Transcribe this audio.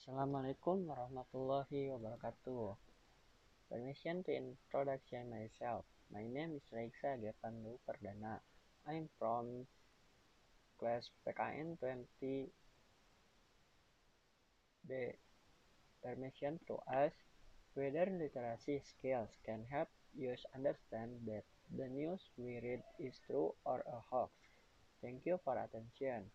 Assalamualaikum warahmatullahi wabarakatuh. Permission to introduction myself. My name is Raisa Gepandu Perdana. I'm from class PKN 20 B. Permission to ask whether literacy skills can help us understand that the news we read is true or a hoax. Thank you for attention.